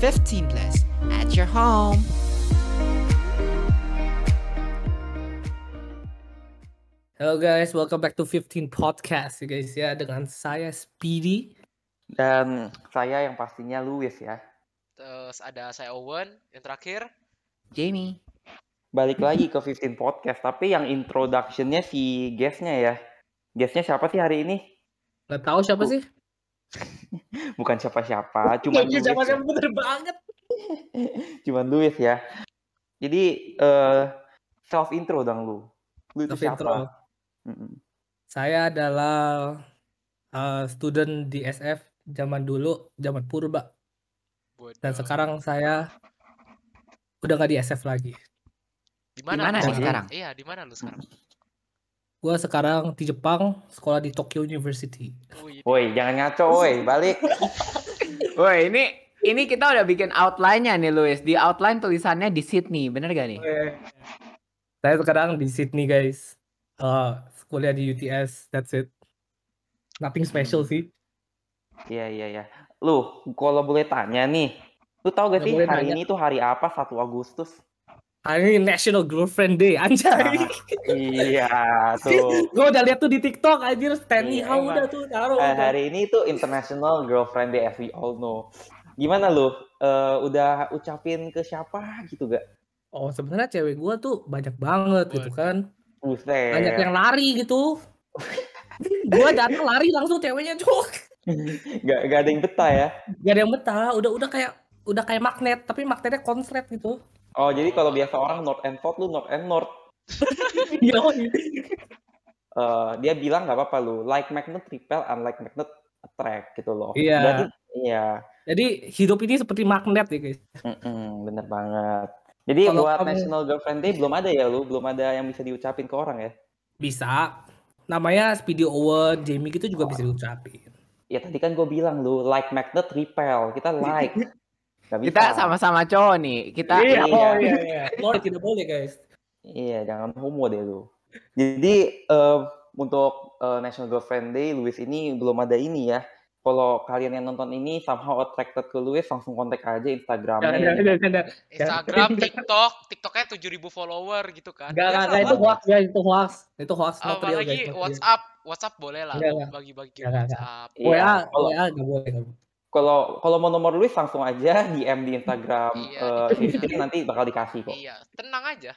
15 plus at your home. Hello guys, welcome back to 15 Podcast ya guys ya dengan saya Speedy. Dan saya yang pastinya Louis ya. Terus ada saya Owen yang terakhir. Jamie. Balik lagi ke 15 Podcast, tapi yang introduction-nya si guest-nya ya. Guest-nya siapa sih hari ini? Gak tahu siapa sih? Bukan siapa-siapa, cuma Iya, siapa siapa bener banget. Cuman Louis ya. Jadi eh self intro dong lu. Lu itu Self siapa? intro. Mm-mm. Saya adalah uh, student di SF zaman dulu, zaman purba. Dan sekarang saya udah gak di SF lagi. di Di mana lu? sekarang? Iya, di mana lu sekarang? Gua sekarang di Jepang, sekolah di Tokyo University. Wih, Woi, jangan ngaco, woi, balik. Woi, ini ini kita udah bikin outline-nya nih, Luis. Di outline tulisannya di Sydney, bener gak nih? Saya sekarang di Sydney guys. Uh, kuliah di UTS, that's it. Nothing special sih. Iya, iya, iya. Lu, kalau boleh tanya nih, lu tahu gak Nggak sih hari nanya. ini tuh hari apa? 1 Agustus. Hari ini National Girlfriend Day, anjay. Ah, iya, tuh. Gue udah lihat tuh di TikTok anjir Stanley Iya, How udah tuh taruh. Eh, hari ini tuh International Girlfriend Day as we all know. Gimana lu? Eh, udah ucapin ke siapa gitu gak? Oh, sebenarnya cewek gua tuh banyak banget gitu kan. Buset. Banyak yang lari gitu. gua datang lari langsung ceweknya cuk. Gak, gak ada yang betah ya? Gak ada yang betah, udah udah kayak udah kayak magnet, tapi magnetnya konslet gitu. Oh, jadi kalau biasa orang north and south, lu north and north. Yoi. Eh, dia bilang gak apa-apa lu. Like magnet repel, unlike magnet attract gitu loh. Iya. Berarti, iya. Jadi hidup ini seperti magnet ya guys. Mm-mm, bener banget. Jadi Kalau buat kamu- National Girlfriend Day belum ada ya lu? Belum ada yang bisa diucapin ke orang ya? Bisa. Namanya Speedy Owen, Jamie gitu juga bisa diucapin. Ya tadi kan gue bilang lu, like magnet repel. Kita like. Gak bisa. Kita sama-sama cowok nih. Kita Iya. oh iya iya. Lord tidak boleh guys. Iya, jangan homo deh lu. Jadi eh, untuk eh, National Girlfriend Day, Louis ini belum ada ini ya. Kalau kalian yang nonton ini somehow attracted ke Louis, langsung kontak aja Instagramnya. jangan, jangan, jangan. Instagram, TikTok, TikToknya 7000 follower gitu kan. Enggak, Ya enggak, enggak, sama. itu hoax guys, itu hoax. Itu hoax, not real Apalagi guys. not real. WhatsApp, WhatsApp boleh lah bagi-bagi Enggak, enggak, enggak. WhatsApp. Iya, WA, WA enggak boleh, enggak boleh. Kalau kalau mau nomor Louis langsung aja DM di Instagram Iya, eh, di- 15 nanti bakal dikasih kok. Iya, tenang aja.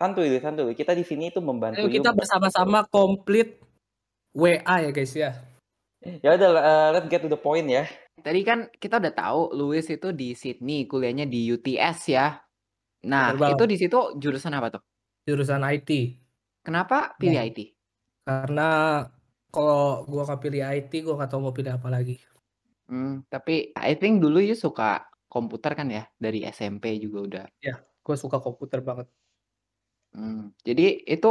Santuy, santuy. Kita di sini itu membantu Ayo kita bersama-sama komplit WA ya guys ya. Ya udah, eh, let's get to the point ya. Tadi kan kita udah tahu Louis itu di Sydney, kuliahnya di UTS ya. Nah, itu di situ jurusan apa tuh? Jurusan IT. Kenapa pilih Nah. IT? Karena kalau gua nggak pilih IT, gua nggak tahu mau pilih apa lagi. Hmm, tapi I think dulu you suka komputer kan ya? Dari SMP juga udah. Gua suka komputer banget. Hmm, jadi itu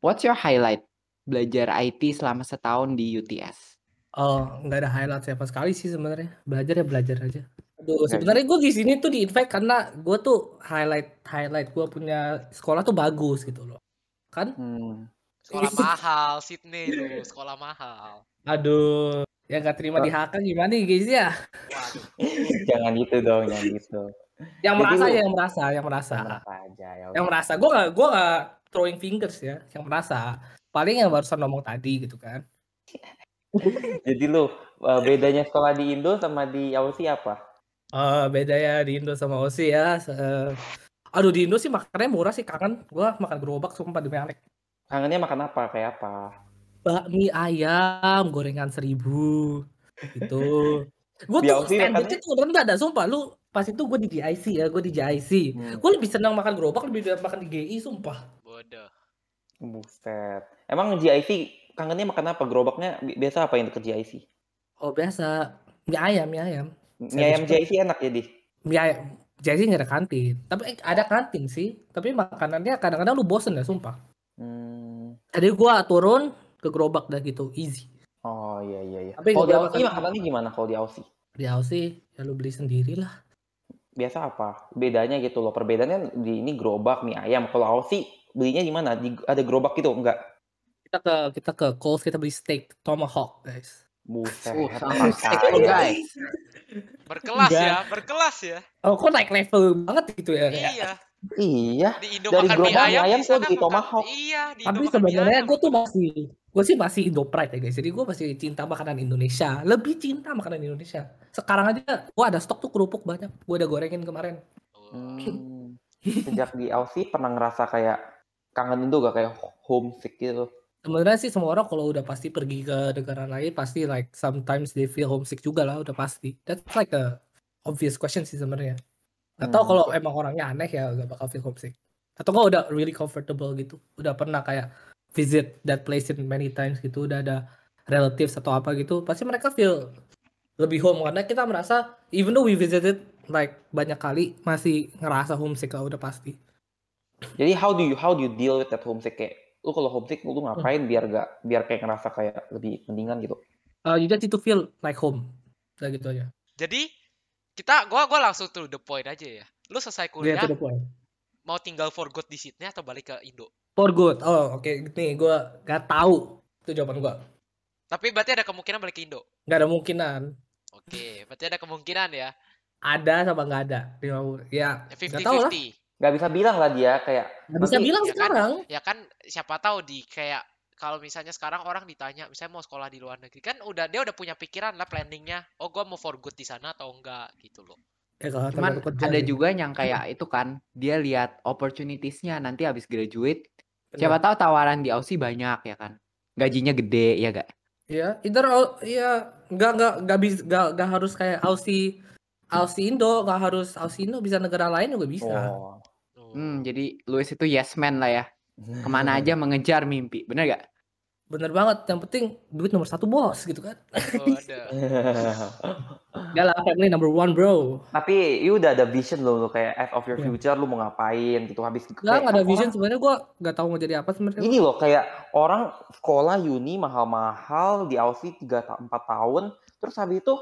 what's your highlight belajar IT selama setahun di UTS? Oh, nggak ada highlight siapa sekali sih sebenarnya. Belajar ya belajar aja. Aduh, Nggak sebenarnya gue di sini tuh di invite karena gue tuh highlight highlight gue punya sekolah tuh bagus gitu loh. Kan? Hmm. Sekolah mahal, Sydney lu, sekolah mahal. Aduh, yang nggak terima di HK gimana nih guys ya? Jangan gitu dong, jangan gitu. Yang Jadi merasa lu- ya, yang merasa, yang merasa. Apa aja ya. yang merasa gue gak gue gak throwing fingers ya yang merasa paling yang barusan ngomong tadi gitu kan Jadi lu eh, bedanya sekolah di Indo sama di Aussie apa? Eh beda ya di Indo sama Aussie ya Se- eh, aduh di Indo sih makannya murah sih kangen gue makan gerobak sumpah demi Alek Kangennya makan apa? Kayak apa? Bakmi ayam gorengan seribu gitu gue tuh Aussie standarnya makannya- tuh rendah dah sumpah lu pas itu gue di GIC ya gue di GIC Hmm. gue lebih senang makan gerobak lebih dari makan di GI sumpah Bodoh. Buset. Emang GIC kangennya makan apa? Gerobaknya bi- biasa apa yang deket GIC? oh biasa mie ayam mie ayam Mie ayam. GIC enak ya, Di? mie ayam jadi nggak ada kantin tapi eh, ada kantin sih tapi makanannya kadang-kadang lu bosen ya sumpah Hmm. jadi gua turun ke gerobak dah gitu easy Oh iya iya iya. Tapi Kalau di Aussie makan- makanannya gimana kalau di Aussie? di Aussie ya lu beli sendiri lah Biasa apa? Bedanya gitu loh. Perbedaannya di ini gerobak mie ayam. Kalau Aussie belinya di mana? Di, ada gerobak gitu enggak? kita ke kita ke Coles kita beli steak tomahawk guys Buset. Sama lo guys. Berkelas Enggak. ya, berkelas ya. Oh, kok naik level banget gitu ya? Iya. Iya. Di Indo Dari makan mie gerobak mie ayam, ayam di Tomahawk. Iya, di Indo Tapi sebenarnya gue tuh masih gue sih masih Indo pride ya guys. Jadi gue masih cinta makanan Indonesia. Lebih cinta makanan Indonesia. Sekarang aja gue ada stok tuh kerupuk banyak. Gue udah gorengin kemarin. Oh. Hmm. Sejak di Aussie pernah ngerasa kayak kangen Indo gak kayak homesick gitu? Sebenarnya sih semua orang kalau udah pasti pergi ke negara lain pasti like sometimes they feel homesick juga lah udah pasti. That's like a obvious question sih sebenarnya. Atau Hmm. kalau emang orangnya aneh ya gak bakal feel homesick. Atau kalau udah really comfortable gitu, udah pernah kayak visit that place in many times gitu, udah ada relatives atau apa gitu, pasti mereka feel lebih home karena kita merasa even though we visited like banyak kali masih ngerasa homesick lah udah pasti. Jadi how do you how do you deal with that homesick kayak lu kalau homesick lu ngapain biar gak biar kayak ngerasa kayak lebih mendingan gitu? Uh, you just need to feel like home. Udah gitu aja. Jadi kita gua gua langsung to the point aja ya. Lu selesai Yeah, kuliah to the point. mau tinggal for good di Sydney atau balik ke Indo? For good. Oh, oke. Nih, gue gak tahu. Itu jawaban gue. Tapi berarti ada kemungkinan balik ke Indo. Gak ada kemungkinan. Oke, berarti ada kemungkinan ya. Ada sama gak ada. Ya, gak tahu lah. 50-50. Gak bisa bilang lah dia kayak Gak bisa bilang ya kan? sekarang. Ya kan siapa tahu di kayak kalau misalnya sekarang orang ditanya misalnya mau sekolah di luar negeri kan udah dia udah punya pikiran lah planningnya oh gua mau for good di sana atau enggak gitu loh Ya, kalau Cuman ada sih. juga yang kayak itu kan, dia lihat opportunities-nya nanti habis graduate. Bener. Siapa tahu tawaran di Aussie banyak ya kan. Gajinya gede ya gak? Iya, either iya nggak nggak nggak bisa nggak nggak harus kayak Aussie Aussie Indo, nggak harus Aussie Indo bisa negara lain juga bisa. oh. Oh. Hmm, jadi Louis itu yes man lah ya. Ke mana aja mengejar mimpi, bener gak? Bener banget. Yang penting duit nomor satu bos gitu kan. Oh, ada Udah lah family number one bro. Tapi you udah ada vision loh, lu kayak as of your Iya. future lu mau ngapain gitu habis Nggak kayak nggak ada orang- vision sebenarnya gue nggak tahu mau jadi apa sebenarnya. Gini loh kayak orang sekolah uni mahal-mahal di Aussie 3 ta 4 tahun terus habis itu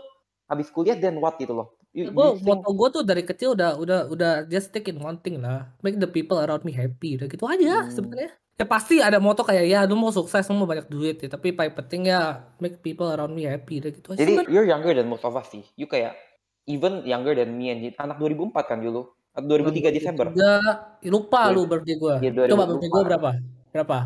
habis kuliah then what gitu loh. You, gue you think- moto gue tuh dari kecil udah udah udah just stick in one thing lah make the people around me happy udah gitu aja Hmm. sebenarnya ya pasti ada moto kayak ya lu mau sukses lu mau banyak duit ya tapi paling penting ya make people around me happy udah gitu aja Jadi sebenarnya. you're younger than most of us sih. You kayak even younger than me and anak 2004 kan dulu. Atau 2003 Desember. Tiga, lupa Dua- lu birthday gue Iya, coba 2004. birthday gue berapa berapa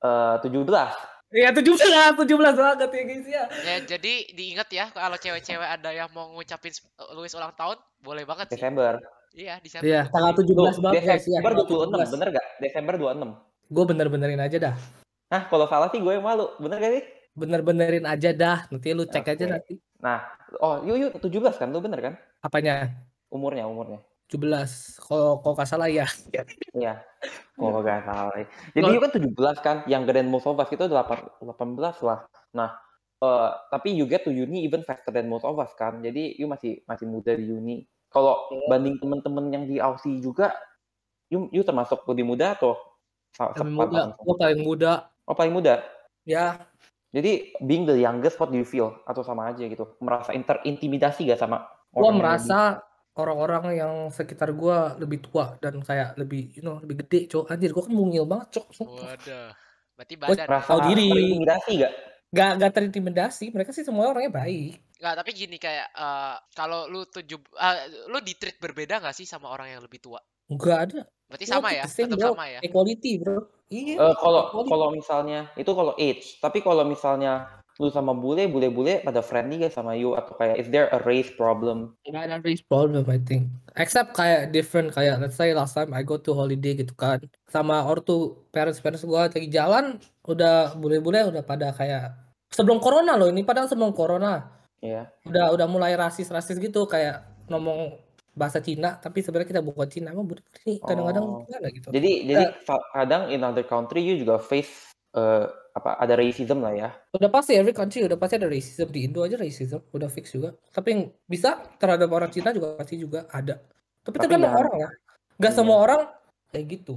Eh 17. Iya tujuh belas, tujuh belas banget ya guys ya. ya jadi diingat ya kalau cewek-cewek ada yang mau ngucapin s- Louis ulang tahun boleh banget sih Desember. iya di sana Iya tanggal tujuh belas Tuh, banget guys ya. Desember 26, bener gak? Desember 26. Gue bener-benerin aja dah. Nah, kalau salah sih gue yang malu. Bener gak sih? Bener-benerin aja dah. Nanti lu cek aja Oke. nanti. Oh, yuk yuk 17 kan? Lu bener kan? Apanya? Umurnya, umurnya. 17. Kalau kalau nggak salah ya. Iya. Kalau gak salah. Jadi you kan 17 kan? Yang Grand most of us itu 8, 18 lah. Nah, eh, tapi you get to uni even faster than most of us kan? Jadi you masih masih muda di uni. Kalau Iya. banding temen-temen yang di Aussie juga, you, you termasuk lebih muda atau sepadan muda. Gue paling muda. Oh, paling muda. Ya, Jadi being the youngest, what do you feel? Atau sama aja gitu? Merasa interintimidasi gak sama gue merasa orang-orang yang sekitar gue lebih tua dan kayak lebih, you know, lebih gede, cok. Anjir, gue kan mungil banget, cok. waduh berarti Gua badan merasa Tahu diri. terintimidasi gak? Gak, gak terintimidasi. Mereka sih semua orangnya baik. Nggak, tapi gini kayak eh, kalau lu tujuh eh, lu di treat berbeda nggak sih sama orang yang lebih tua Gak ada. berarti Gua sama ya tetap bro. sama ya Equality, bro. Iya. Eh, kalau kalau misalnya itu kalau age, tapi kalau misalnya lu sama bule, bule-bule pada friendly gak sama you atau kayak is there a race problem? Gak ada race problem, I think. Except kayak different, kayak let's say last time I go to holiday gitu kan. Sama ortu parents-parents gue lagi jalan, udah bule-bule udah pada kayak sebelum corona loh ini, padahal sebelum corona. Ya. Udah udah mulai rasis-rasis gitu, kayak ngomong bahasa Cina, tapi sebenarnya kita bukan Cina, emang bule ini kadang-kadang Oh. gimana gitu. Jadi jadi fa- kadang in other country you juga face eh, apa ada racism lah ya. Udah pasti every country udah pasti ada racism di Indo aja racism udah fix juga. Tapi yang bisa terhadap orang Cina juga pasti juga ada. Tapi, Tapi tergantung ya- orang ya. Gak Iya. semua orang kayak gitu.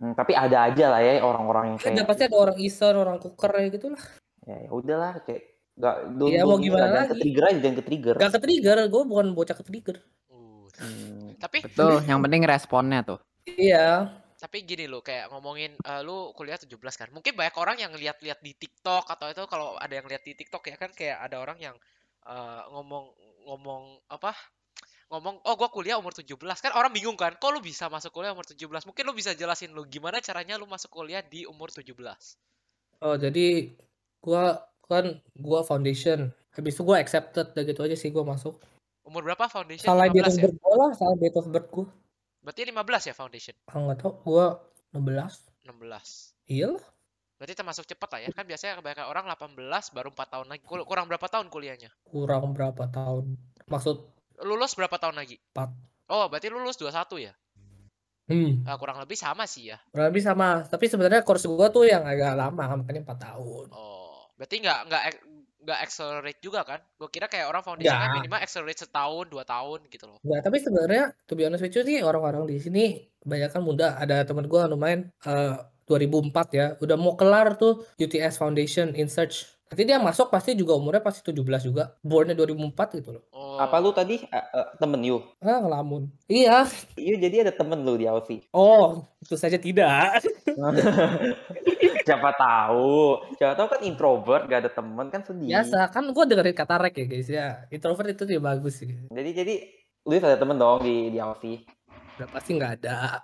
Hmm, tapi ada aja lah ya orang-orang yang Ada kayak pasti ada orang Eastern, orang Cooker kayak gitu lah. ya, ya udahlah kayak nggak don't, Iya, mau gimana lagi? ke-trigger aja jangan ke-trigger. Gak ke trigger, gue bukan bocah ke trigger. Uh, Hmm. tapi Betul, yang penting responnya tuh. Iya. Tapi gini loh kayak ngomongin eh, lu kuliah 17 kan mungkin banyak orang yang lihat-lihat di TikTok atau itu kalau ada yang lihat di TikTok ya kan kayak ada orang yang eh, ngomong ngomong apa? Ngomong, oh gua kuliah umur 17 kan orang bingung kan, kok lu bisa masuk kuliah umur 17? Mungkin lu bisa jelasin lu gimana caranya lu masuk kuliah di umur 17. Oh, jadi gua kan gua foundation. Habis itu gua accepted udah gitu aja sih gua masuk. Umur berapa foundation? Salah date 15 of ya? birth gua lah, salah date of birth gua. Berarti 15 ya foundation? Ah, nggak tahu, gua 16. 16. Iya lah. Berarti termasuk cepat lah ya. Kan biasanya kebanyakan orang 18 baru 4 tahun lagi. Kurang berapa tahun kuliahnya? Kurang berapa tahun? Maksud Lulus berapa tahun lagi? 4. Oh, berarti lulus 21 ya? Hmm, Ah, kurang lebih sama sih ya. kurang lebih sama. Tapi sebenarnya course gua tuh yang agak lama, makanya 4 tahun. Oh, berarti nggak nggak nggak accelerate juga kan? Gue kira kayak orang foundation kan Nggak. minimal accelerate setahun, dua tahun gitu loh. Enggak, tapi sebenarnya to be honest with you sih orang-orang di sini banyak kan muda. Ada temen gua lumayan eh 2004 ya, udah mau kelar tuh UTS Foundation in Search. Nanti dia masuk pasti juga umurnya pasti 17 juga. Bornnya 2004 gitu loh. Oh, Apa lu tadi eh, eh, temen you? Ah, ngelamun. Iya. You jadi ada temen lu di Aussie. Oh, itu saja tidak. Siapa tahu. Siapa tahu kan introvert, gak ada temen kan sedih. Biasa kan gua dengerin kata rek ya guys ya. Introvert itu dia bagus sih. Jadi jadi Luis ada temen dong di di Aussie. Udah pasti nggak ada.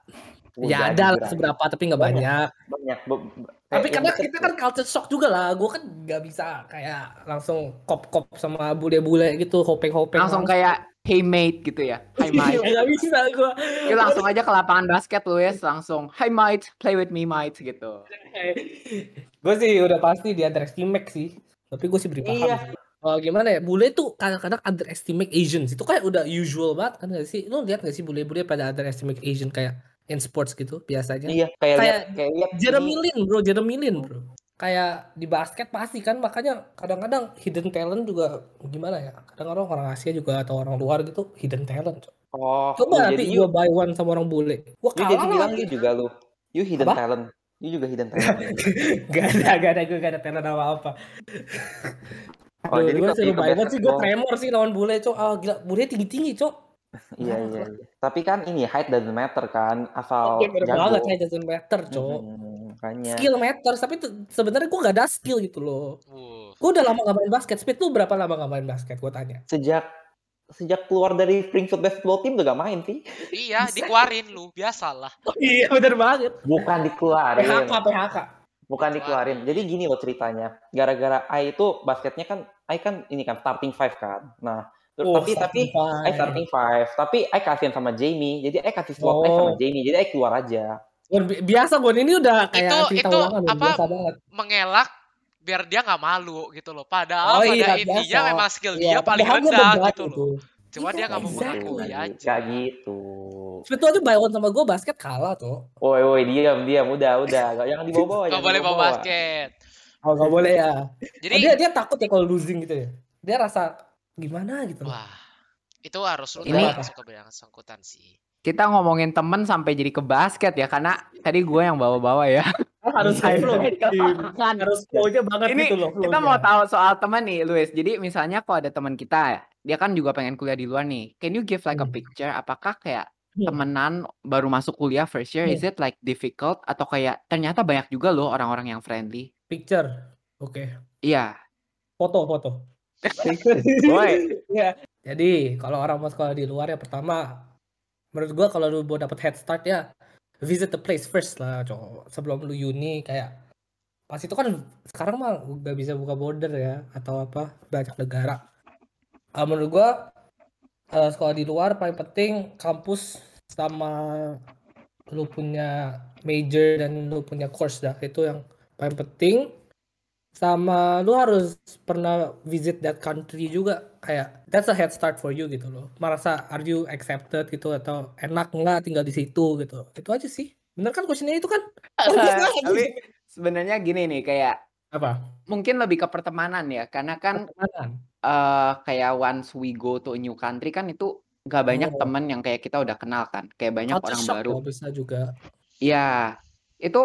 Oh, ya ada lah seberapa tapi nggak Banyak. banyak. Banyak. Tapi kayak karena kita kan culture shock juga lah. Gue kan nggak bisa kayak langsung kop-kop sama bule-bule gitu, hopeng-hopeng. Langsung kayak hey mate gitu ya. Hi mate. Gak bisa gue. Yuk langsung aja ke lapangan basket lu ya, langsung hi mate, play with me mate gitu. gue sih udah pasti di underestimate sih. Tapi gue sih beri paham. Iya. Oh, gimana ya? Bule tuh kadang-kadang underestimate Asians. Itu kayak udah usual banget kan gak sih? Lu lihat gak sih bule-bule pada underestimate Asian kayak in sports gitu biasanya? Iya, kayak Kayak lihat kayak Jeremy Lin bro, Jeremy Lin bro. Kayak di basket pasti kan makanya kadang-kadang hidden talent juga gimana ya? Kadang-kadang orang Asia juga atau orang luar gitu hidden talent. Oh, Coba lu nanti you, buy one sama orang bule. Gua you jadi kalah bilang you juga lu. You hidden Apa? talent. You juga hidden talent. gak ada, gak ada, gue gak ada talent apa-apa. Oh, Aduh, jadi gue ikut buy one sih gue tremor sih lawan bule cok. Ah gila, bule tinggi-tinggi cok. Iya, iya, iya. Tapi kan ini height doesn't matter kan, asal bener jago. banget kayak doesn't matter cok. Hmm, makanya. Skill matters, tapi sebenarnya gue gak ada skill gitu loh. Wuh. Gue udah lama gak main basket. Speed tuh berapa lama gak main basket? Gue tanya. Sejak sejak keluar dari Springfield basketball team udah gak main sih. Iya, Bisa. dikeluarin lu, biasalah. iya bener banget. Bukan dikeluarin. PHK, PHK. Bukan dikeluarin. Jadi gini loh ceritanya. Gara-gara Ai itu basketnya kan Ai kan ini kan starting five kan. Nah, terus Oh, tapi tapi five. Ai starting five. Tapi Ai kasihan sama Jamie. Jadi Ai kasih slot Ai sama Oh. Jamie. Jadi Ai keluar aja. Biasa Gon ini udah kayak Itu- cerita itu apa, biasa banget. Mengelak biar dia nggak malu gitu loh. Padahal Oh pada iya, intinya biasa. memang skill Iya, dia paling rendah gitu loh. Cuma dia nggak mau mengakui Gak aja. gitu. Speed tuh one sama gue basket kalah tuh. Woi woi diam diam udah udah Gak- jangan dibawa-bawa. Gak boleh bawa basket. Oh gak boleh ya. Jadi, dia dia takut ya kalau losing gitu ya. Dia rasa gimana gitu. wah, itu harus lu Ini- langsung ke yang sangkutan sih. Kita ngomongin temen sampai jadi ke basket ya, karena tadi gue yang bawa-bawa ya. harus Iya, flow. iya. harus flow-nya banget Ini gitu loh. Kita mau tahu soal teman nih, Luis. Jadi misalnya kalau ada teman kita, dia kan juga pengen kuliah di luar nih. Can you give like a Hmm. picture? Apakah kayak Hmm. temenan baru masuk kuliah first year, is it like difficult atau kayak ternyata banyak juga loh orang-orang yang friendly? Picture. Oke. Iya. Foto, foto. Boy. Iya. Jadi kalau orang mau sekolah di luar ya pertama menurut gua kalau lu mau dapat head start ya visit the place first lah cowok sebelum lu uni kayak pas itu kan sekarang mah udah bisa buka border ya atau apa banyak negara Ah, menurut gua eh, sekolah di luar paling penting kampus sama lu punya major dan lu punya course dah itu yang paling penting sama lu harus pernah visit that country juga. Kayak that's a head start for you gitu loh. Merasa are you accepted gitu atau enak nggak tinggal di situ gitu. Itu aja sih. Bener kan questionnya itu kan? Tapi sebenarnya gini nih, kayak apa? mungkin lebih ke pertemanan ya, karena kan pertemanan. eh kayak once we go to a new country kan itu gak banyak Oh. temen yang kayak kita udah kenal kan, kayak banyak Culture orang shock baru. ya bisa juga. Iya, itu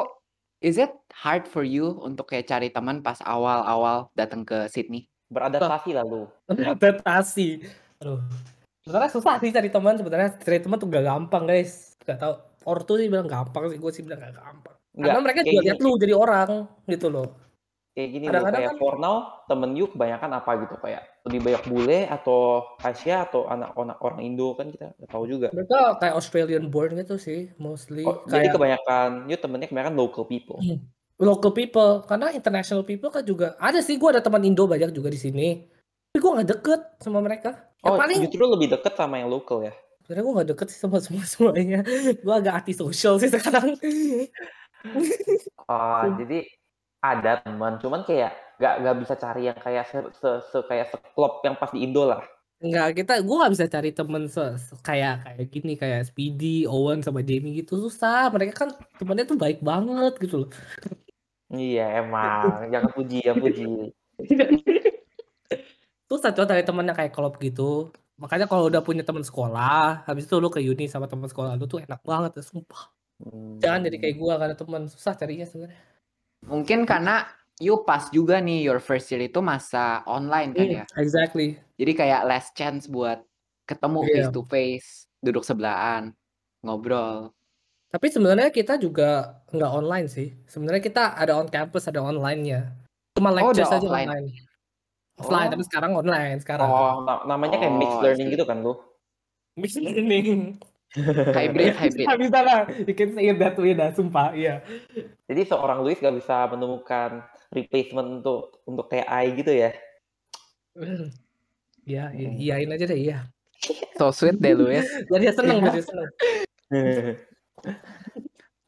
is it hard for you untuk kayak cari teman pas awal-awal datang ke Sydney? Beradaptasi lah lu. adaptasi aduh. Sebenarnya susah sih cari teman sebenarnya cari teman tuh gak gampang guys. Gak tau ortu sih bilang gampang sih gue sih bilang gak gampang. Enggak, karena mereka juga gini, lihat lu jadi orang gitu loh. Kayak gini loh, kadang-kadang kayak kan- for now temen you kebanyakan apa gitu kayak lebih banyak bule atau Asia atau anak-anak orang Indo kan kita nggak tahu juga. Mereka kayak Australian born gitu sih, mostly Oh, jadi kayak kebanyakan yuk temennya kebanyakan local people. local people. Karena international people kan juga ada sih. Gue ada teman Indo banyak juga di sini. Tapi gue nggak deket sama mereka. Ya Oh, paling justru lebih deket sama yang local ya. sebenarnya gue nggak deket sih sama semua semuanya. gue agak anti social sih sekarang. Ah, Hmm. jadi ada teman, cuman kayak nggak nggak bisa cari yang kayak se, se, se- kayak seklop yang pas di Indo lah. Enggak, kita gue nggak bisa cari temen se- se- kayak kayak gini kayak Speedy, Owen sama Jamie gitu susah. Mereka kan temennya tuh baik banget gitu loh. Iya emang, jangan puji, jangan puji. susah coba cari temen yang kayak klop gitu. Makanya kalau udah punya teman sekolah, habis itu lu ke uni sama teman sekolah lu tuh enak banget, ya, sumpah. Hmm. Jangan jadi kayak gua karena teman susah carinya sebenarnya. Mungkin karena you pas juga nih your first year itu masa online kan ya. Exactly. Jadi kayak last chance buat ketemu Iya. face to face, duduk sebelahan, ngobrol. Tapi sebenarnya kita juga nggak online sih. Sebenarnya kita ada on campus, ada online-nya. Cuma Oh, lecture udah saja offline. online. Offline, Oh. tapi sekarang online sekarang. Oh, na- namanya kayak mixed Oh, I learning see. gitu kan lu? Mixed learning. Hybrid, hybrid. Bisa, bisa lah. You can say it that way dah, sumpah. Iya. Jadi seorang Luis gak bisa menemukan replacement untuk untuk TI gitu ya? Iya, iya, Hmm. iyain aja deh, iya. So sweet deh Luis. Biar dia seneng, biar dia seneng.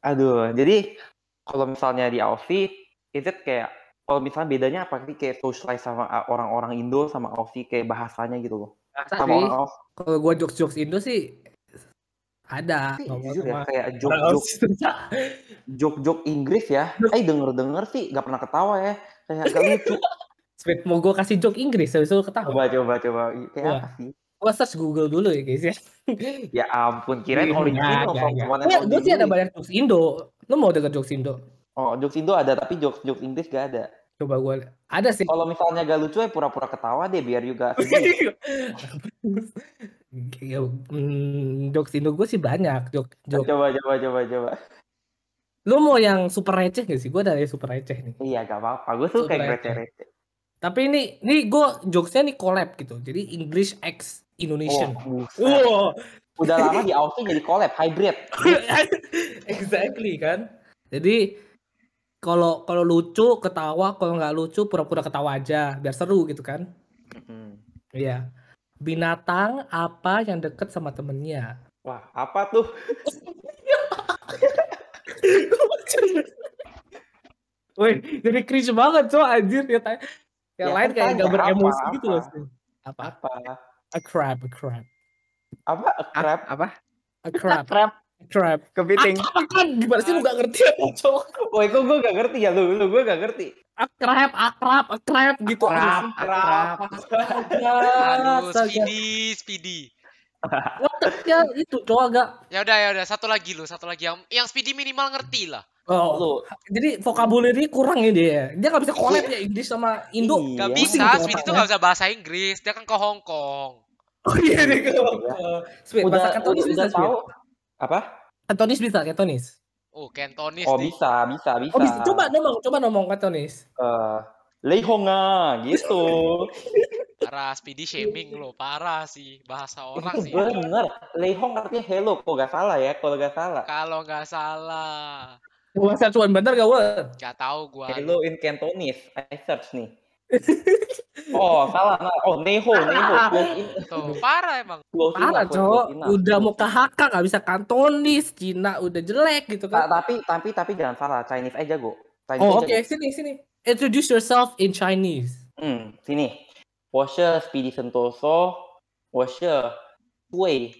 Aduh, jadi kalau misalnya di Aussie, is it kayak kalau misalnya bedanya apa sih kayak socialize sama uh, orang-orang Indo sama Aussie kayak bahasanya gitu loh? Masa Sama sih, kalau gua jokes-jokes Indo sih ada. ngomong jujur ya kayak joke-joke Aussie susah. joke-joke Inggris ya. Eh denger-denger sih gak pernah ketawa ya. Kayak gak lucu. Sweet, mau gua kasih joke Inggris, habis itu ketawa. Coba coba coba. Kayak Wah. apa sih? Gua search Google dulu ya guys ya. Ya ampun, kirain original one and Gua, only gua sih ada banyak jokes Indo. Lu mau denger jokes Indo? Oh, jokes Indo ada tapi jokes jokes Inggris gak ada. Coba gua ada sih. Kalau misalnya gak lucu ya pura-pura ketawa deh biar juga. Ya, hmm, jokes Indo gue sih banyak. Jok, jok. coba coba coba coba. Lu mau yang super receh gak sih? Gue yang super receh nih. Iya gak apa-apa. Gue suka yang receh. receh-receh. Tapi ini, ini gue jokesnya nih collab gitu. Jadi English X Indonesian. Oh. Wow, Udah lama di Aussie jadi collab hybrid. exactly kan. Jadi kalau kalau lucu ketawa, kalau nggak lucu pura-pura ketawa aja, biar seru gitu kan. Mm-mm. Iya. Binatang apa yang deket sama temennya? Wah, apa tuh? Woi, jadi cringe banget coy anjir ya. tanya. Yang Ya lain kayak tanya, gak apa, beremosi apa? gitu loh. Sih. Apa? Apa? A crab, a crab. Apa? A crab? Apa? A crab, Crab a crab. kepiting. Apa kan? Gimana sih lu gak ngerti apa cowok? Woi, kok gue gak ngerti ya lu? Lu gue gak ngerti. A crab, a crab, a crab gitu. Akrab, Crab. akrab. Aduh, speedy, speedy. What the hell? itu cowok agak. Ya udah ya udah satu lagi lu, satu lagi yang yang speedy minimal ngerti lah. Oh, Lu. jadi vocabulary kurang ya dia. Dia gak bisa collab ya Inggris sama Indo. Iya. Gak bisa, speedy tuh gak bisa bahasa Inggris, dia kan ke Hong Kong. Oh iya deh kalau. Sweet, Udah, bahasa Kantonis bisa tahu. Apa? Kantonis bisa, Kantonis. Oh, Cantonese Oh nih. bisa, bisa, bisa. Oh bisa, coba ngomong, coba ngomong Kantonis. Eh, Leihonga gitu. Parah, speedy shaming lo, parah sih bahasa orang Itu sih. bener. Leihong artinya hello. Kok gak salah ya? Kalau gak salah. Kalau nggak salah, Bahasa cuan bener gak, Wan? nggak tahu gua. Hello in Cantonese. I search nih. Oh, salah. Nah, oh, Neho, Neho. Close in. Tuh, parah emang. Close Parah, enough, cowok. close enough. Udah mau ke HK gak bisa Kantonis. Cina udah jelek gitu Ta- kan. tapi tapi tapi jangan salah, Chinese aja go. Chinese Oh aja oke, sini, sini. Introduce yourself in Chinese. Hmm, sini. 我是 Speedy Sentoso，我是对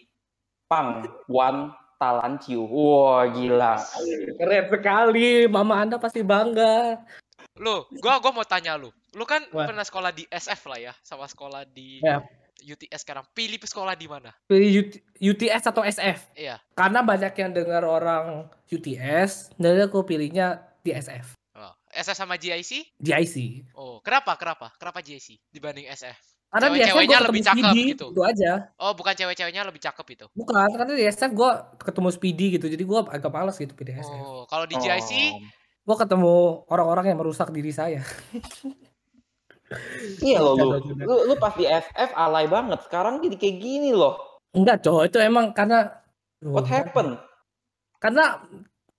棒玩打篮球。Wah, gila. Keren sekali. Mama Anda pasti bangga. Lu, gua gua mau tanya lu. Lu kan Wah. pernah sekolah di SF lah ya, sama sekolah di Ya. UTS sekarang. Pilih sekolah di mana? Pilih UT- UTS atau SF? Iya. Karena banyak yang dengar orang UTS, jadi aku pilihnya di SF. Oh, SF sama GIC? GIC. Oh, kenapa? Kenapa? Kenapa GIC dibanding SF? Karena Cewek-ceweknya lebih ketemu cakep Speedy, gitu. itu aja. Oh, bukan cewek-ceweknya lebih cakep itu. Bukan, karena di SF gue ketemu Speedy gitu, jadi gue agak malas gitu pilih SF. Oh, kalau di GIC Oh. Gue ketemu orang-orang yang merusak diri saya. Iya loh lu. Lu, lu pas di FF alay banget. Sekarang jadi kayak gini loh. Enggak, cowok itu emang karena What happened? Karena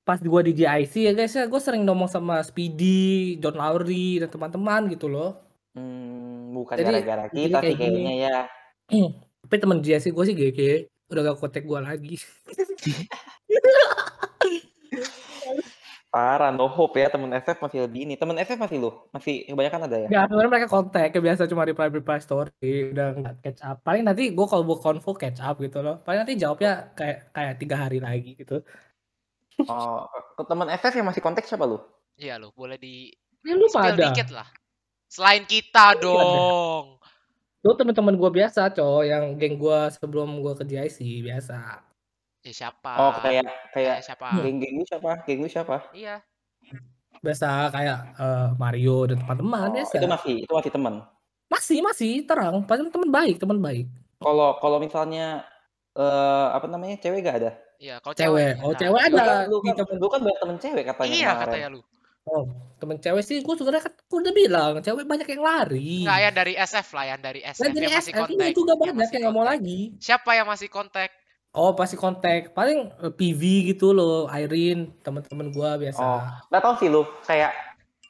pas gua di GIC ya guys ya, gue sering ngomong sama Speedy, John Lowry dan teman-teman gitu loh. Hmm, bukan gara-gara kita sih kayak gini. kayaknya ya. Tapi teman GIC gue sih GG, udah gak kontak gua lagi. Parah, no hope ya. Temen FF masih lebih ini. Temen FF masih lu? Masih kebanyakan ada ya? Enggak, sebenarnya mereka kontak, kayak biasa cuma reply reply story, udah nggak catch up. Paling nanti gue kalau mau konvo catch up gitu loh. Paling nanti jawabnya kayak kayak tiga hari lagi gitu. Oh, ke temen FF yang masih kontak siapa lu? Iya lo, boleh di Ya lu spill pada. dikit lah. Selain kita Lu pada. dong. Lu teman-teman gue biasa, cowok yang geng gue sebelum gue ke GIC biasa. Ya siapa? Oh, kayak kayak Kayak siapa? geng-geng lu siapa? Geng lu siapa? Iya. Biasa kayak eh, Mario dan teman-teman Oh, biasa. itu masih itu masih temen. Masih masih terang, paling teman baik, teman baik. Kalau kalau misalnya eh apa namanya cewek gak ada? Iya, kalau Cewek, oh Nah, cewek Lu ada kan, lu kan, lu kan banyak temen cewek katanya Iya kemarin. katanya lu. Oh, temen cewek sih gue sebenarnya kan gua udah bilang, cewek banyak yang lari. Enggak ya dari SF lah yang dari SF Nah, dari yang masih SF kontak. ini juga yang banyak yang nggak mau lagi. Siapa yang masih kontak? Oh, pasti kontak. Paling eh, PV gitu loh, Irene, teman-teman gua biasa. Oh, nggak tahu sih lu kayak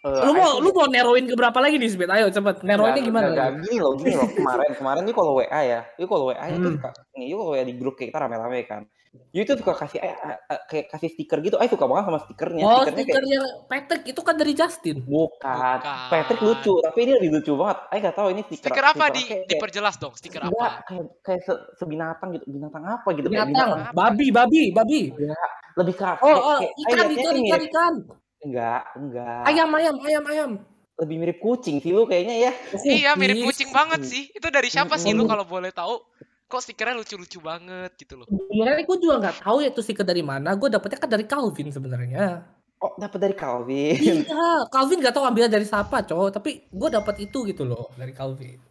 eh, lu mau lu mau neroin ke berapa lagi nih, Sbet? Ayo cepet. Neroinnya gimana? nggak, gini loh, gini loh. Kemarin, kemarin nih kalau WA ya, itu kalau WA itu Hmm. itu kalau WA di grup kayak kita rame-rame kan. Itu suka kasih eh, eh, eh, kayak kasih stiker gitu. Aku suka banget sama stikernya. Oh, Stikernya kayak stikernya Patrick itu kan dari Justin. bukan. Bukan. Patrick lucu, tapi ini lebih lucu banget. Aku nggak tahu ini stiker. Stiker apa stiker di kayak, kayak, diperjelas dong, stiker enggak, apa? kayak, kayak se, sebinatang gitu, binatang apa gitu kayak Binatang, binatang. babi, babi, babi. lebih ke Oh, kayak, oh, kayak, ikan, liatnya ikan, ikan, ikan. enggak, enggak. Ayam, ayam, ayam, ayam. Lebih mirip kucing sih lu kayaknya ya. Iya, mirip kucing banget sih. Itu dari siapa sih lu kalau boleh tahu? Kok stikernya lucu-lucu banget gitu loh. Sebenarnya gue juga nggak tahu ya itu stiker dari mana. Gue dapetnya kan dari Calvin sebenarnya. Oh, dapat dari Calvin. Iya, Calvin nggak tahu ambilnya dari siapa, cowok. Tapi gue dapat itu gitu loh dari Calvin.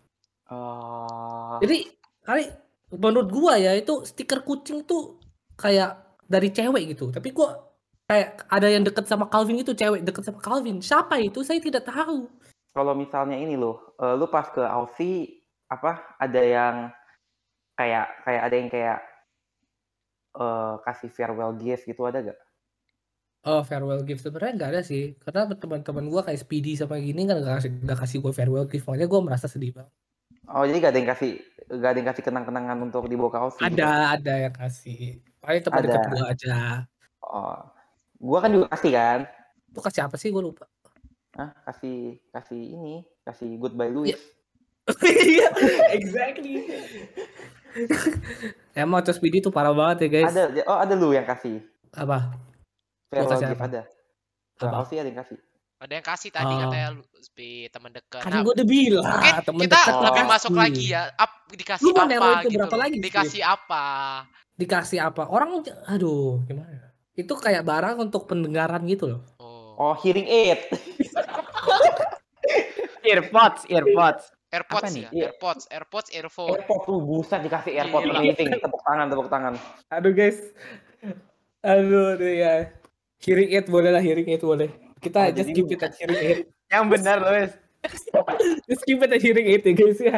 Oh. Jadi kali menurut gua ya itu stiker kucing tuh kayak dari cewek gitu. Tapi gua kayak ada yang deket sama Calvin itu cewek deket sama Calvin. Siapa itu? Saya tidak tahu. kalau misalnya ini loh, eh, lu pas ke Aussie apa ada yang kayak kayak ada yang kayak eh kasih farewell gift gitu ada gak? Oh farewell gift sebenarnya nggak ada sih. Karena teman-teman gua kayak Speedy sama gini kan nggak kasih nggak kasih gue farewell gift. Makanya gua merasa sedih banget. Oh jadi gak ada yang kasih gak ada yang kasih kenang-kenangan untuk dibawa ke Aussie? gitu? Ada ada yang kasih. Paling teman Ada. deket gua aja. Oh. Gua kan juga kasih kan. Lu kasih apa sih? Gue lupa. Hah? Kasih kasih ini, kasih goodbye Louis. Iya, exactly. Emang Cos Speedy tuh parah banget ya guys. Ada oh ada lu yang kasih. Apa? Farewell kasih apa? ada. Apa? Aussie ada yang kasih. Ada yang kasih tadi Oh. katanya lu teman dekat. Kan Nah, gue udah bilang. mungkin temen kita deket lebih Oh. masuk lagi ya. Up, dikasih Lu apa gitu. berapa lagi? Dikasih apa? Dikasih apa? Orang, aduh, gimana? Itu kayak barang untuk pendengaran gitu loh. Oh. Oh, hearing aid. Earpods, earpods. AirPods ya, Iya. AirPods, AirPods, earphone. AirPod tuh buset dikasih AirPod Gila. amazing. Tepuk tangan, tepuk tangan. Aduh guys. Aduh, aduh ya. Hearing aid boleh lah, hearing aid boleh. Kita Oh, just keep it at hearing aid. Yang benar, Luis. Just keep it at hearing aid ya guys ya.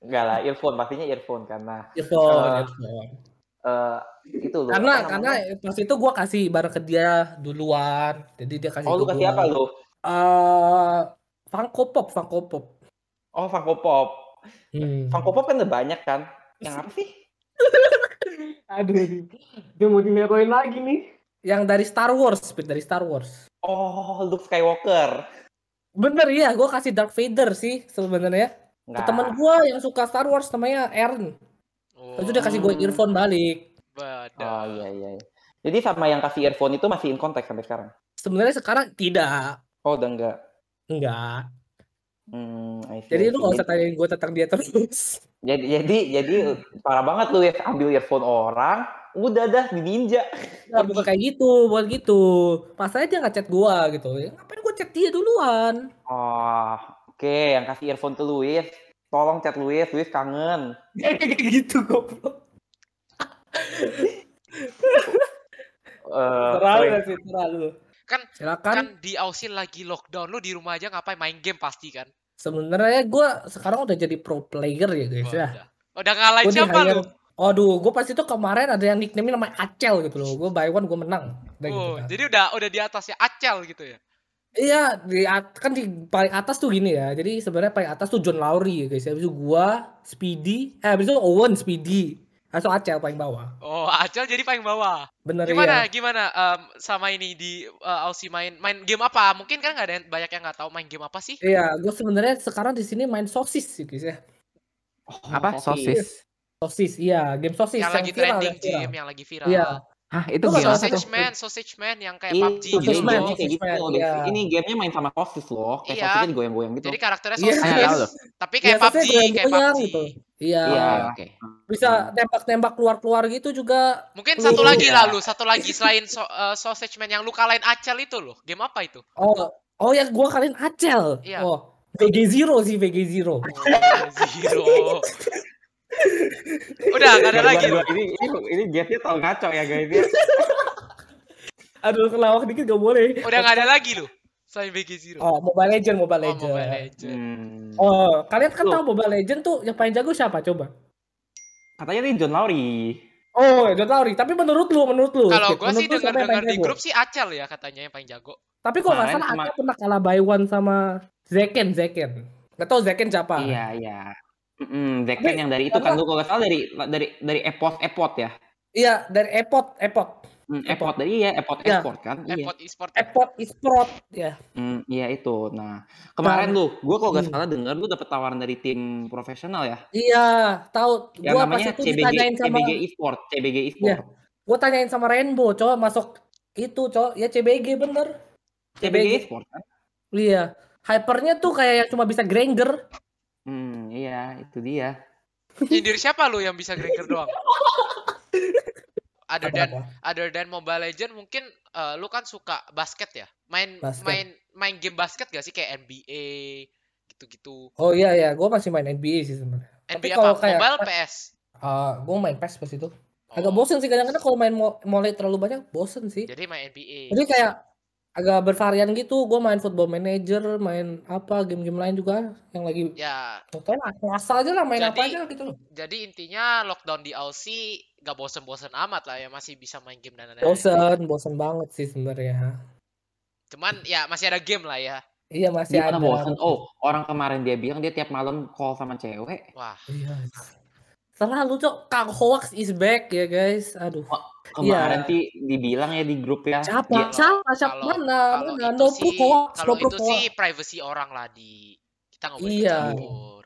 Enggak lah, earphone pastinya earphone karena Earphone, Eh, earphone. eh itu loh. Karena karena namanya? pas itu gua kasih barang ke dia duluan. Jadi dia kasih Oh, lu kasih gua. apa lu? Eh, Funko Pop, Funko Pop. Oh, Funko Pop. Hmm. Funko Pop kan ada banyak kan? Yang apa sih? Aduh, dia mau dineroin lagi nih. Yang dari Star Wars, Pit, dari Star Wars. Oh, Luke Skywalker. Bener ya, gue kasih Darth Vader sih sebenarnya. Ke teman gue yang suka Star Wars namanya Aaron. Oh, Terus dia kasih gue Hmm. earphone balik. beda. Oh, iya iya. iya. Jadi sama yang kasih earphone itu masih in contact sampai sekarang. Sebenarnya sekarang tidak, Oh, udah enggak. enggak. Hmm, I see, Jadi lu gak usah tanyain gue tentang dia terus. Jadi jadi jadi parah banget lu ya ambil earphone orang, udah dah di ninja. Nah, bukan kayak gitu, bukan gitu. Masalahnya dia nggak chat gue gitu. Ya, ngapain gue chat dia duluan? Oh, oke, yang kasih earphone ke Luis. Tolong chat Luis, Luis kangen. Kayak gitu goblok. Eh, Terlalu sih, terlalu. Kan Silakan. kan di Aussie lagi lockdown, lu di rumah aja ngapain main game pasti kan? Sebenarnya gue sekarang udah jadi pro player ya guys ya. udah. Udah ngalahin Gue di siapa lu? Aduh, gue pas itu kemarin ada yang nickname namanya Acel gitu loh. Gue buy one gue menang. Udah gitu Oh, kan. jadi udah udah di atasnya Acel gitu ya. Iya, di kan di paling atas tuh gini ya. Jadi sebenarnya paling atas tuh John Lowry ya guys. Habis itu gua, Speedy, eh habis itu Owen, Speedy. Itu Acel paling bawah. Oh, Acel jadi paling bawah. Bener Gimana ya. gimana em, sama ini di uh, Aussie main main game apa? Mungkin kan nggak ada yang, banyak yang nggak tahu main game apa sih? Iya, gue sebenarnya sekarang di sini main sosis sih guys ya. Oh, Apa? Sosis. Sosis, iya, game sosis yang lagi viral, trending yang viral. game, yang lagi viral. Iya. Hah, itu nggak game apa Sausage tuh? Man, Sausage Man yang kayak Itu PUBG gitu. game Sausage Man, kayak gitu. Sausage Man, iya. Ini gamenya main sama sosis loh. Kayak Iya. sosisnya digoyang-goyang gitu. Jadi karakternya Iya. Sausage, loh. tapi Iya, kayak sosisnya PUBG, kayak goyang-goyang PUBG. gitu. Iya. Iya. Oke. Bisa nembak-nembak keluar-keluar gitu juga. Mungkin Lu- satu lagi Iya. lah lu, satu lagi selain so, uh, Sausage Man yang lu kalahin Acel itu loh. Game apa itu? Oh, oh yang gua kalian Acel. Iya. Oh, VG Zero sih VG Zero. Oh, Zero. Udah, nggak ada lagi. Dua- Ini ini ini gamenya tau ngaco ya guys ya. Aduh, kelawak dikit gak boleh. Udah nggak ada lagi lu. Selain BG Zero. Oh, Mobile Legend, Mobile Oh, Legend. Mobile Legend. Hmm. Oh, kalian kan tahu Mobile Legend tuh yang paling jago siapa coba? Katanya nih John Lowry. Oh, John Lowry. Tapi menurut lu, menurut lu, Kalau gua sih dengar-dengar paling di grup sih Acel ya katanya yang paling jago. Tapi kok nggak Kemarin salah sama- Acel pernah kalah by one sama Zeken, Zeken. Gak tau Zeken siapa? Iya iya. Mm Tapi yang dari itu kan lu kalau salah dari dari dari Epot Epot ya. Iya, dari Epot, Epot. Hmm, Epot. Epot dari iya Epot Iya. Esport kan. Iya. Epot e-sport. Epot Esport ya. Hmm, iya itu. Nah, kemarin Dan- lu, gua kalau nggak Hmm. salah dengar lu dapet tawaran dari tim profesional ya. Iya, tahu. Yang Gua pas namanya itu CBG ditanyain sama CBG Esport, CBG Esport. gua tanyain sama Rainbow, coba masuk itu, coba ya CBG bener. CBG CBG. Esport kan. Iya. Hypernya tuh kayak yang cuma bisa Granger. Hmm, iya, itu dia. Nyindir siapa lu yang bisa Gregor doang? Other than Apa-apa. other than Mobile Legend mungkin eh, lu kan suka basket ya? Main Basket. main main game basket gak sih kayak NBA gitu-gitu. Oh iya ya, gua masih main NBA sih sebenarnya. Tapi NBA kalau apa? kayak Mobile PS. Ah, gua main PES pas itu. Agak Oh, bosen sih kadang-kadang kalau main mo- mulai terlalu banyak bosen sih. Jadi main NBA. Jadi kayak agak bervarian gitu. Gue main Football Manager, main apa game-game lain juga yang lagi Ya, lah, asal aja lah main apa Jadi- aja gitu loh. jadi intinya lockdown di Aussie gak bosen-bosen amat lah ya masih bisa main game dan lain-lain. Bosen, bosen banget sih sebenarnya. Cuman ya masih ada game lah ya. Iya masih Gimana ada. bosen? Oh, orang kemarin dia bilang dia tiap malam call sama cewek. Wah, Iya. Selalu cok, Kang Hoax is back ya guys. Aduh. Kemarin Iya. sih dibilang ya di grup ya. Siapa? dia- Siapa? Siapa? kalau- Mana? kalau Mana? itu No sih hoax, no kalau proof itu hoax. sih privacy orang lah di kita nggak boleh Iya. campur.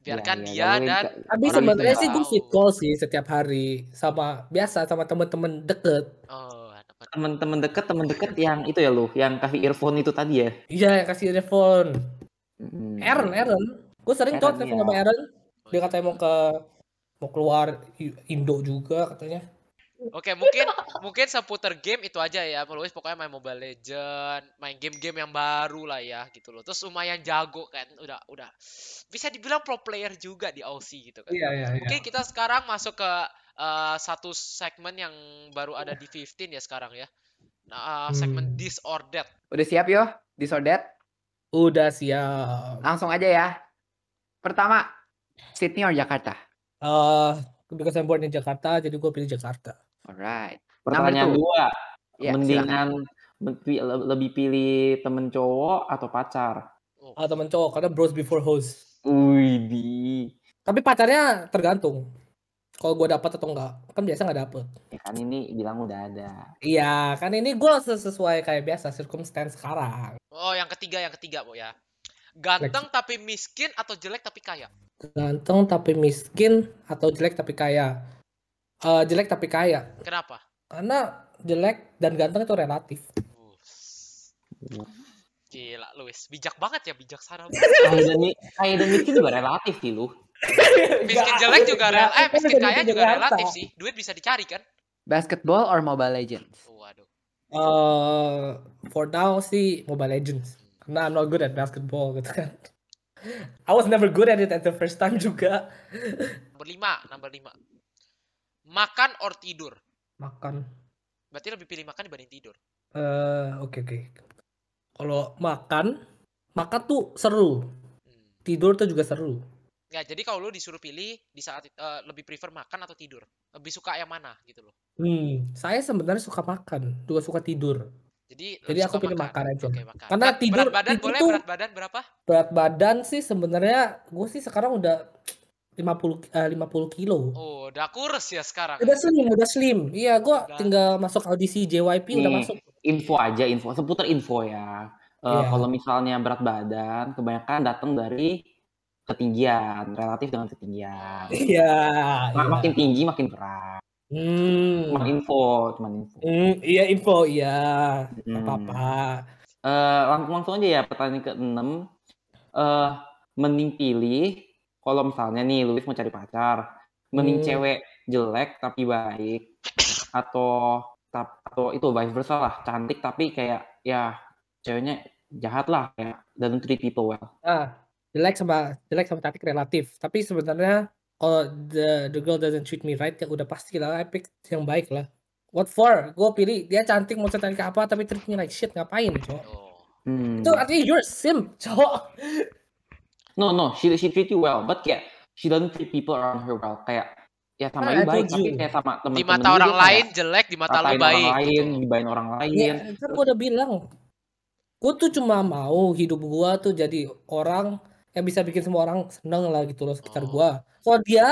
Biarkan Iya, iya, dia dan Tapi sebenarnya sih gue fit call sih setiap hari sama biasa sama temen-temen deket. Oh, teman-teman deket teman deket yang itu ya lu yang kasih earphone itu tadi ya Iya yang kasih telepon. Hmm. Aaron, Aaron. Gue sering tuh telepon iya. sama Aaron. Dia katanya mau ke mau keluar Indo juga katanya. Oke, mungkin mungkin seputar game itu aja ya. Luis pokoknya main Mobile Legend, main game-game yang baru lah ya gitu loh. Terus lumayan jago kan. Udah udah bisa dibilang pro player juga di Aussie gitu kan. Iya iya iya. Mungkin kita sekarang masuk ke eh, satu segmen yang baru ada di 15 ya sekarang ya. Nah, eh, segmen Hmm. That. Udah siap yo? Disordered? Udah siap. Langsung aja ya. Pertama, Sydney or Jakarta? Eh, because I'm born in Jakarta, jadi gue pilih Jakarta. Alright. pertanyaan dua Ya, silakan. mendingan men- pi- le- lebih pilih temen cowok atau pacar Oh, Ah temen cowok karena bros before hoes. Wih di Tapi pacarnya tergantung. Kalau gue dapat atau enggak, kan biasa nggak dapet. ya kan ini bilang udah ada Iya, kan ini gue sesuai kayak biasa circumstance sekarang. oh, yang ketiga, yang ketiga, Bu ya. Ganteng tapi miskin atau jelek tapi kaya? Ganteng tapi miskin atau jelek tapi kaya. Eh jelek tapi kaya. Kenapa? Karena jelek dan ganteng itu relatif. Bus. Gila, Luis. Bijak banget ya, bijaksana. banget. kaya dan mi- kaya dan miskin juga relatif sih lu Miskin jelek juga Enggak, rel eh miskin kaya juga relatif sih. Duit bisa dicari kan? Basketball or Mobile Legends? Waduh. Eh for now sih Mobile Legends. Karena I'm not good at basketball gitu kan. I was never good at it at the first time juga. Nomor lima, nomor lima. Makan or tidur? Makan. Berarti lebih pilih makan dibanding tidur. Eh oke oke. Kalau makan, makan tuh seru. Hmm. tidur tuh juga seru. Nggak, jadi kalau lu disuruh pilih di saat eh, lebih prefer makan atau tidur? Lebih suka yang mana gitu loh. Hmm, saya sebenarnya suka makan, juga suka tidur. Jadi Jadi aku pilih makan aja. Oke, makan. Karena berat, tidur berat badan itu boleh tuh- berat badan berapa? Berat badan sih sebenarnya gue sih sekarang udah 50 eh, 50 kilo. Oh, udah kurus ya sekarang. Udah slim, udah slim. Iya, gua Udah. tinggal masuk audisi JYP udah Nih, masuk. info aja, info seputar info ya. Eh, Iya. Kalau misalnya berat badan, kebanyakan datang dari ketinggian, relatif dengan ketinggian. Iya. Iya. Makin tinggi makin berat. Hmm. Cuman info, cuman info. Hmm, iya info, iya. Hmm. Apa-apa. Eh, langsung langsung aja ya pertanyaan ke-6. Eh, mending pilih kalau misalnya nih Luis mau cari pacar, mending Hmm. cewek jelek tapi baik atau atau itu vice versa lah, cantik tapi kayak ya ceweknya jahat lah kayak doesn't treat people well. Ah, jelek sama jelek sama cantik relatif. Tapi sebenarnya kalau the the girl doesn't treat me right ya udah pasti lah I pick yang baik lah. What for? Gue pilih dia cantik mau cantik apa tapi treat me like shit ngapain, cowok? Oh. Hmm. Itu artinya you're a simp, cowok. No no, she she treat you well, but kayak she doesn't treat people around her well. Kayak ya sama Ah, you I baik, tapi kayak sama Di temen-temen mata orang dia kayak lain jelek, di mata lu ngatain baik orang lain, gitu. gibain orang lain. Ya, kan gue udah bilang. Gue tuh cuma mau hidup gue tuh jadi orang yang bisa bikin semua orang seneng lah gitu loh sekitar Oh. gue. Kalau dia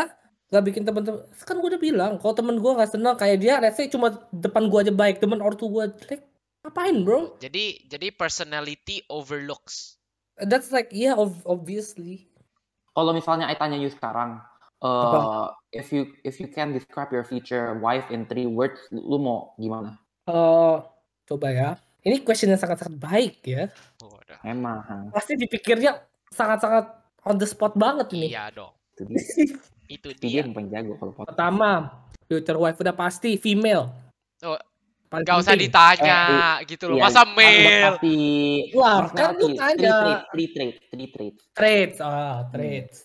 nggak bikin temen-temen, kan gue udah bilang, kalau temen gue nggak seneng kayak dia, let's say cuma depan gue aja baik, temen ortu gue jelek, ngapain bro? Jadi jadi personality overlooks. That's like, yeah, ob- obviously. Kalau misalnya I tanya you sekarang, Apa? uh, if you if you can describe your future wife in three words, lu mau gimana? Eh, coba ya. Ini question yang sangat-sangat baik ya. Oh, udah. Emang Pasti dipikirnya sangat-sangat on the spot banget ini. Iya dong. itu dia. Yang paling jago kalau podcast. Pertama, future wife udah pasti female. Oh, Paling Gak usah ditanya gitu loh. Iya, Masa male? pasti Wah, kan lu three tanya. traits, three traits, three traits. Traits, ah, traits.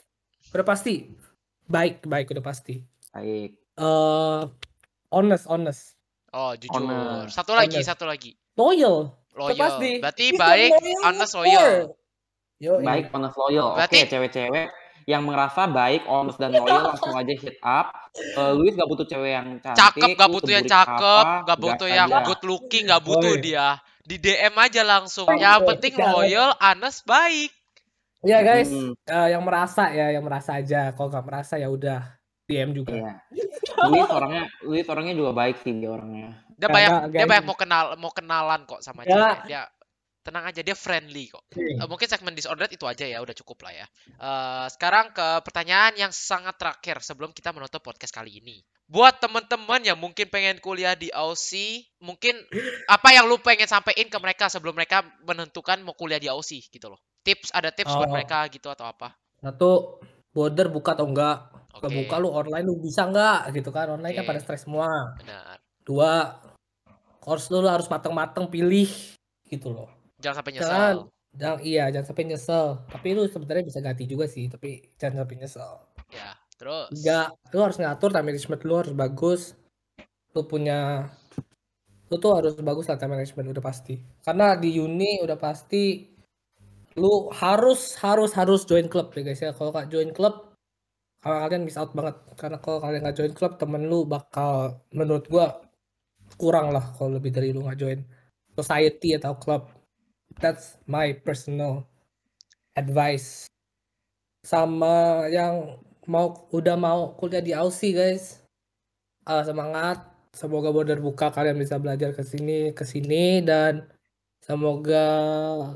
Udah pasti. Baik, baik udah pasti. Baik. Eh, honest, honest. Oh, jujur. Honest. Satu lagi, Honest. satu lagi. Loyal. Udah Loyal. pasti. Berarti baik, loyal honest, loyal. Yoi. Baik, honest, loyal. Oke, Berarti- cewek-cewek yang merasa baik, honest, dan loyal langsung aja hit up. Eh, Luis gak butuh cewek yang cantik. Cakep, gak butuh yang cakep, apa, gak butuh yang aja. good looking, gak butuh Oi. dia. Di DM aja langsung. Oh, Yang iya. penting loyal, honest, baik. Ya guys, Hmm. eh, yang merasa ya, yang merasa aja. Kalau nggak merasa ya udah DM juga. Iya. Luis orangnya, Luis orangnya juga baik sih dia orangnya. Dia banyak dia banyak mau kenal mau kenalan kok sama Ya. cewek. Dia tenang aja dia friendly kok. Hmm. Eh, mungkin segmen disordered itu aja ya udah cukup lah ya. Eh, sekarang ke pertanyaan yang sangat terakhir sebelum kita menutup podcast kali ini. Buat teman-teman yang mungkin pengen kuliah di Aussie, mungkin apa yang lu pengen sampein ke mereka sebelum mereka menentukan mau kuliah di Aussie gitu loh. Tips ada tips buat Oh. mereka gitu atau apa? Satu, border buka atau enggak? Oke. Kalau buka lu online lu bisa enggak gitu kan? Online kan Oke. pada stres semua. Benar. Dua, course lu, lu harus mateng-mateng pilih gitu loh. Jangan sampai Jangan, nyesel. jangan iya jangan sampai nyesel. Tapi lu sebenarnya bisa ganti juga sih, tapi jangan sampai nyesel. Ya, terus. Enggak, lu harus ngatur time management lu harus bagus. Lu punya lu tuh harus bagus lah time management udah pasti. Karena di uni udah pasti lu harus harus harus join klub ya guys ya. Kalau nggak join klub kalau kalian miss out banget. Karena kalau kalian nggak join klub temen lu bakal menurut gua kurang lah kalau lebih dari lu nggak join society atau klub. That's my personal advice. Sama yang mau udah mau kuliah di Aussie guys. Eh, semangat. Semoga border buka kalian bisa belajar ke sini ke sini dan semoga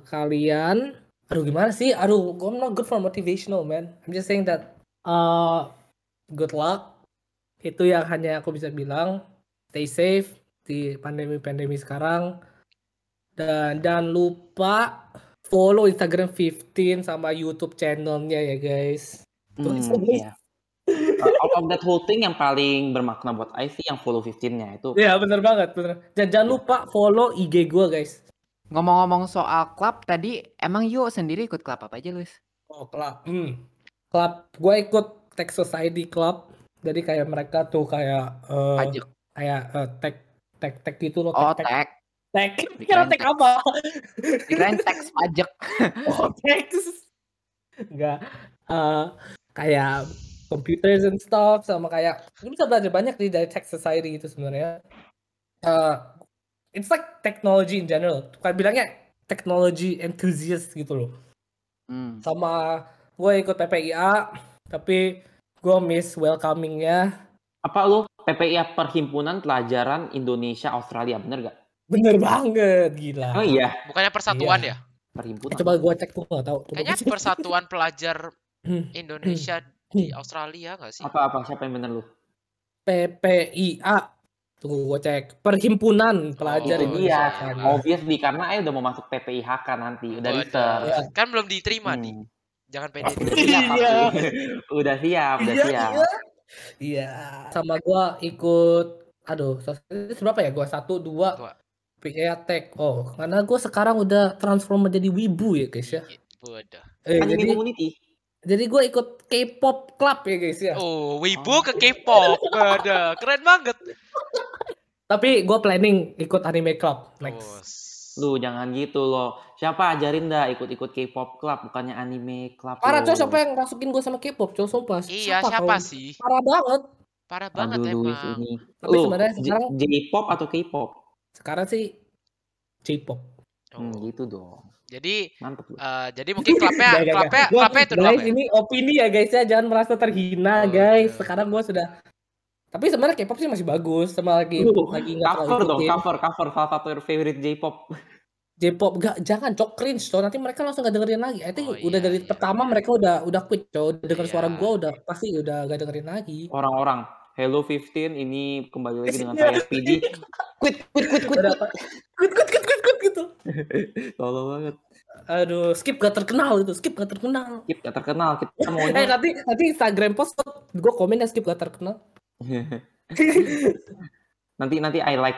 kalian aduh gimana sih? Aduh, I'm not good for motivational man. I'm just saying that uh, good luck. Itu yang hanya aku bisa bilang. Stay safe di pandemi-pandemi sekarang. Dan jangan lupa follow Instagram 15 sama YouTube channelnya ya guys. Hmm, Tulis iya. Uh, out of that whole thing yang paling bermakna buat I sih yang follow 15-nya itu. Iya bener banget bener. Dan jangan lupa follow IG gue guys. Ngomong-ngomong soal klub tadi, emang yuk sendiri ikut klub apa aja, Luis? Oh klub. Hmm. Klub. Gue ikut Tech Society Club. Jadi kayak mereka tuh kayak eh, Pajak. kayak eh, tech tech tech gitu loh. Oh, tech tech. Dikirain Kira tech tech. apa? Kirain teks pajak. oh tech. nggak eh, kayak computers and stuff sama kayak lu bisa belajar banyak nih dari tech society itu sebenarnya Eh, it's like technology in general kayak bilangnya technology enthusiast gitu loh Hmm. sama gue ikut PPIA tapi gue miss welcomingnya Apa lu PPIA Perhimpunan Pelajaran Indonesia Australia bener gak? Bener banget gila Oh iya, Bukannya persatuan Iya. ya? perhimpunan. Eh, coba gue cek gue nggak tahu Coba Kayaknya gua cek. persatuan pelajar Hmm. Indonesia di Australia nggak sih? Apa-apa siapa yang bener lu? PPIA tunggu gue cek perhimpunan pelajar Oh, Indonesia iya, Australia. obviously karena eh udah mau masuk PPIHK nanti, udah research. Iya. Kan belum diterima nih. Hmm. Jangan pede Udah dulu. siap, Iya. udah siap, udah Iya, siap. iya. Iya, sama gua ikut aduh, berapa ya? Gua satu, dua, Dua. PA Tech. Oh, karena gua sekarang udah transform menjadi wibu ya, guys ya. Waduh. Eh, Anime jadi community. jadi gua ikut K-pop club ya, guys ya. Oh, Wibu ke K-pop. Waduh, keren banget. Tapi gua planning ikut anime club Oh, next. s- Lu jangan gitu loh. Siapa ajarin dah ikut-ikut K-pop club bukannya anime club. Parah, coy, siapa yang masukin gua sama K-pop, coy, sumpah. Iya, siapa kau? sih? Parah banget. Parah banget Aduh, emang. ini. Tapi Lu, sebenarnya sekarang- J-pop atau K-pop? Sekarang sih J-pop. Hmm, Oh, gitu dong. Jadi Mantep eh, jadi mungkin klubnya Gak, klubnya gak. Klubnya itu guys, ya. ini opini ya guys ya, jangan merasa terhina Oh, guys. iya. Sekarang gua sudah tapi sebenarnya K-pop sih masih bagus, sama lagi Lu, lagi nggak terlalu cover dong, cover, cover salah satu your favorite J-pop. J-pop gak jangan cok cringe cok nanti mereka langsung gak dengerin lagi. I think Oh, udah iya, dari iya. pertama mereka udah udah quit cok, udah denger suara Iya. gua udah pasti udah gak dengerin lagi. Orang-orang, Hello 15 ini kembali lagi dengan saya SPD. Quit, quit, quit, quit. Udah quit quit quit quit quit gitu. Tolong banget. Aduh, skip gak terkenal itu, skip gak terkenal. Skip gak terkenal, kita Eh maunya. nanti nanti Instagram post gue komen ya skip gak terkenal. nanti nanti I like.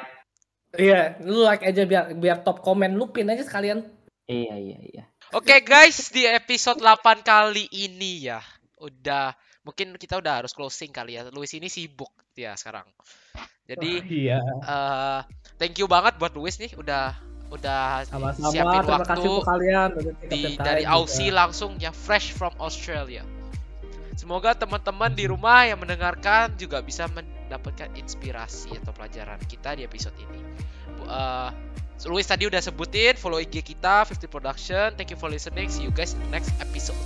Iya, lu like aja biar biar top komen lu pin aja sekalian. Iya, iya, iya. Oke guys, di episode 8 kali ini ya. Udah mungkin kita udah harus closing kali ya. Luis ini sibuk ya sekarang. Jadi iya. eh thank you banget buat Luis nih udah udah Sama-sama. siapin Terima waktu kasih kalian di dari juga. Aussie langsung ya fresh from Australia. Semoga teman-teman di rumah yang mendengarkan juga bisa mendapatkan inspirasi atau pelajaran kita di episode ini. Eh, Luis tadi udah sebutin follow IG kita 50 Production. Thank you for listening. See you guys in the next episode.